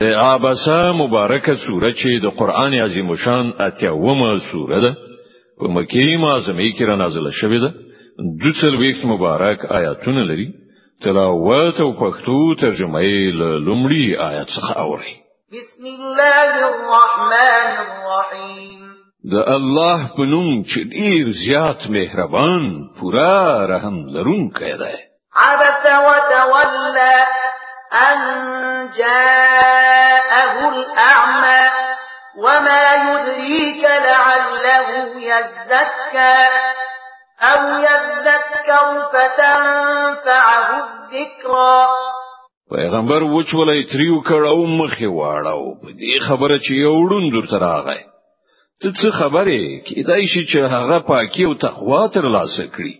عباسه مبارکه سوره چې د قران عظیم شان اتیاومه سوره ده په مکه معظمه کې را نازله شوې ده. د څلويخت مبارک آیاتونه لري. تلاوت او پښتو ترجمه یې لومړی آیات څخه اوري بسم الله الرحمن الرحیم. د الله په نوم چې ډیر زیات مهربان پورا رحم لرونکی دی. عبس وتولى أن جاءه الأعمى وما يدريك لعله يزكى أو يذكر فتنفعه الذكرى. پیغمبر وچولای تریو کړه او مخې واړاو په دې خبره چې یو ډون درته راغی. ته څه خبره کیدای شي چې هغه پاکي او تقوا تر لاسه کړی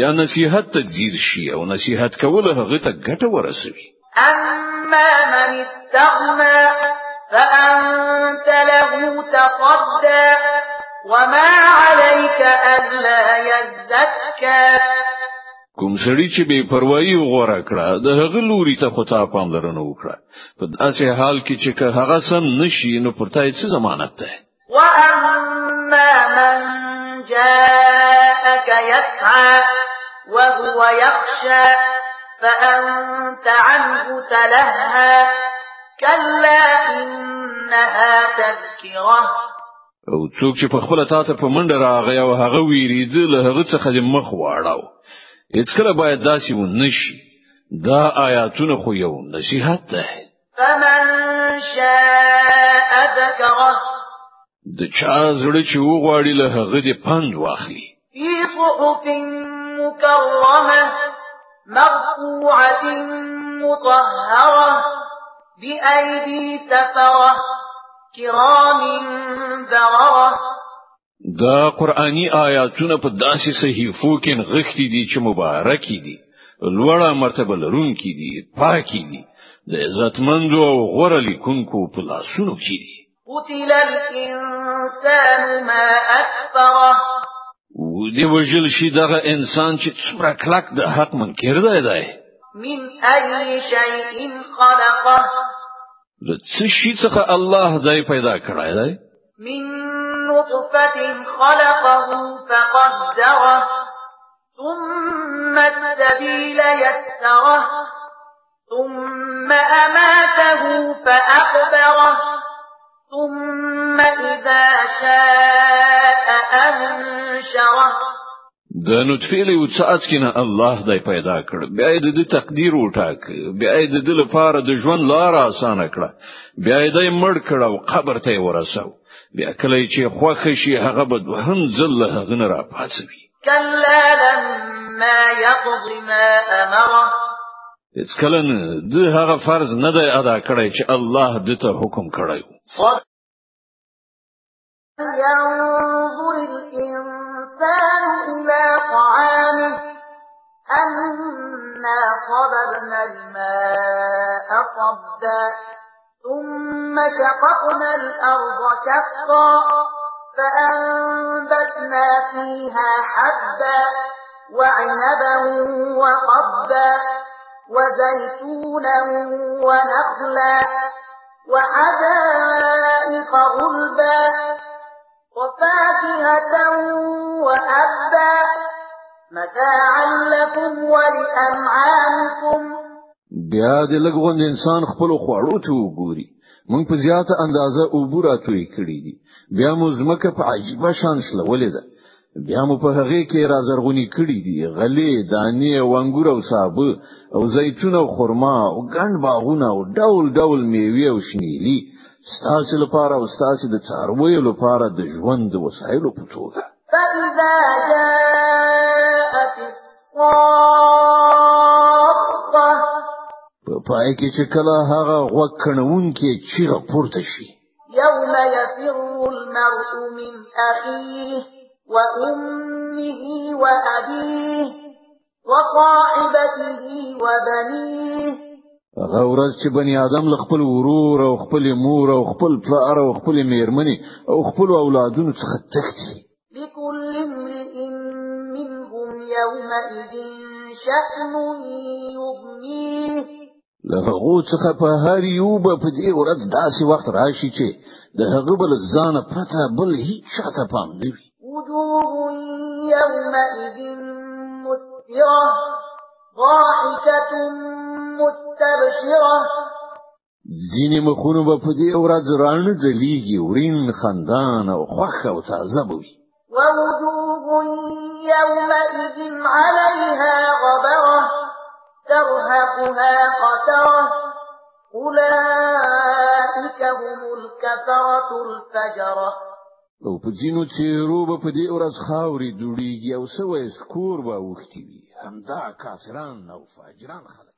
یا نصيحت تجزیر شي او نصيحت کول هغه ته ګټه ورسوي أما من استغنى فأنت له تصدى وما عليك ألا يزكى کوم سړی چې بے پروايي غوړه کړه د هغه لوري ته خطا پاملرنه وکړه. په داسې حال کې چې هغه سم نشي نو پرته څه ضمانت ده واما من جاءك يسعى وهو يخشى فأنت عنه تلهى. كلا إنها تذكرة. أو څوک چې په خپل تاته په منډه راغی أو هغه ویریده له هغه څخه د مخ واړاو. اڅکره باید داسې و نشي. دا آیاتونه خو یو نصيحت ده فمن شاء ذكره د چا زړه چې وغواړي له هغه د پند واخلي. في صحف مكرمه مرفوعة مطهرة بأيدي سفرة كرام بررة دا قرآنی آیاتونه په داسې صحیفو کې نغښتي دي چې مبارکي دي لوړه مرتبه لرونکي دي پاکي دي د عزتمندو أو غوړه لیکونکو په لاسونو کې دي. قتل الانسان ما دی وجل شي دغه انسان چې څومره کلک د حق منکر دی دی. من اي شيء خلقه. د څه شي څخه الله دای پیدا کړی دی؟ من نطفة خلقه فقدره ثم السبيل يسره ثم أماته فأقبره ثم إذا شاء أنشره د نطفه له وڅات کینه الله دای پیدا کړ. بیا د تقدیر وټاک. بیا د دل لپاره د ژوند لار اسانه کړه. بیا د مړ کړه او قبر ته ورسو بیا کله چې خوخه شي هغه به هم ځل هغه نه را پاتوي كلا لما يقض ما أمره. هیڅ کله نه. د هغه فرض نه دی ادا کړی چې الله دته حکم کړی الإنسان إلى طعامه أنا صببنا الماء صبا ثم شققنا الأرض شقا فأنبتنا فيها حبا وعنبا وقبا وزيتونا ونخلا وحدائق غلبا ولأنعامكم. بیا د لګوند انسان خپل خوړو ته وګوري. مونږ په زیاته اندازه اوبورا توې کړې دي. بیا مو زمکه په عجیبه شان شلولې ده. بیا مو په هغه کې رازرغونی کړی دي. غلې دانې او انګور او صابه او زیتون او خرما او ګڼ باغونه او ډول ډول میوې او شنیلی ستاسو لپاره او ستاسو د څارویو لپاره د ژوند وسایلو په توګه. فإذا جاءت الصاخة په پای کې چې کله هغه چیغه پورته شي. يوم يفر المرء من أخيه وأمه وأبيه وصاحبته وبنيه. هغه ورځ چې بنی آدم ل خپل ورور أو خپل مور أو خپل پلار أو خپل میرمنې أو خپل اولادونو څخه تختی يومئذ شأن يغنيه. له هغه څخه په هر یو به په دې ورځ داسې وخت راشي چې د هغه بل ځان پرته بل هیڅ چاته پام نه وي. وجوه يومئذ مسفرة ضاحكة مستبشرة. ځینې مخونه به په دې ورځ رانه ځلیږي ورین خندان او خوښ او تازه وي. ووجوه يومئذ عليها غبرة ترهقها قترة أولئك هم الكفرة الفجرة. أو په ځینو چیرو به په دې ورځ خاوري جوړیږي أو سوې سکور به وختي وي. همدا کافران أو فاجران خلک.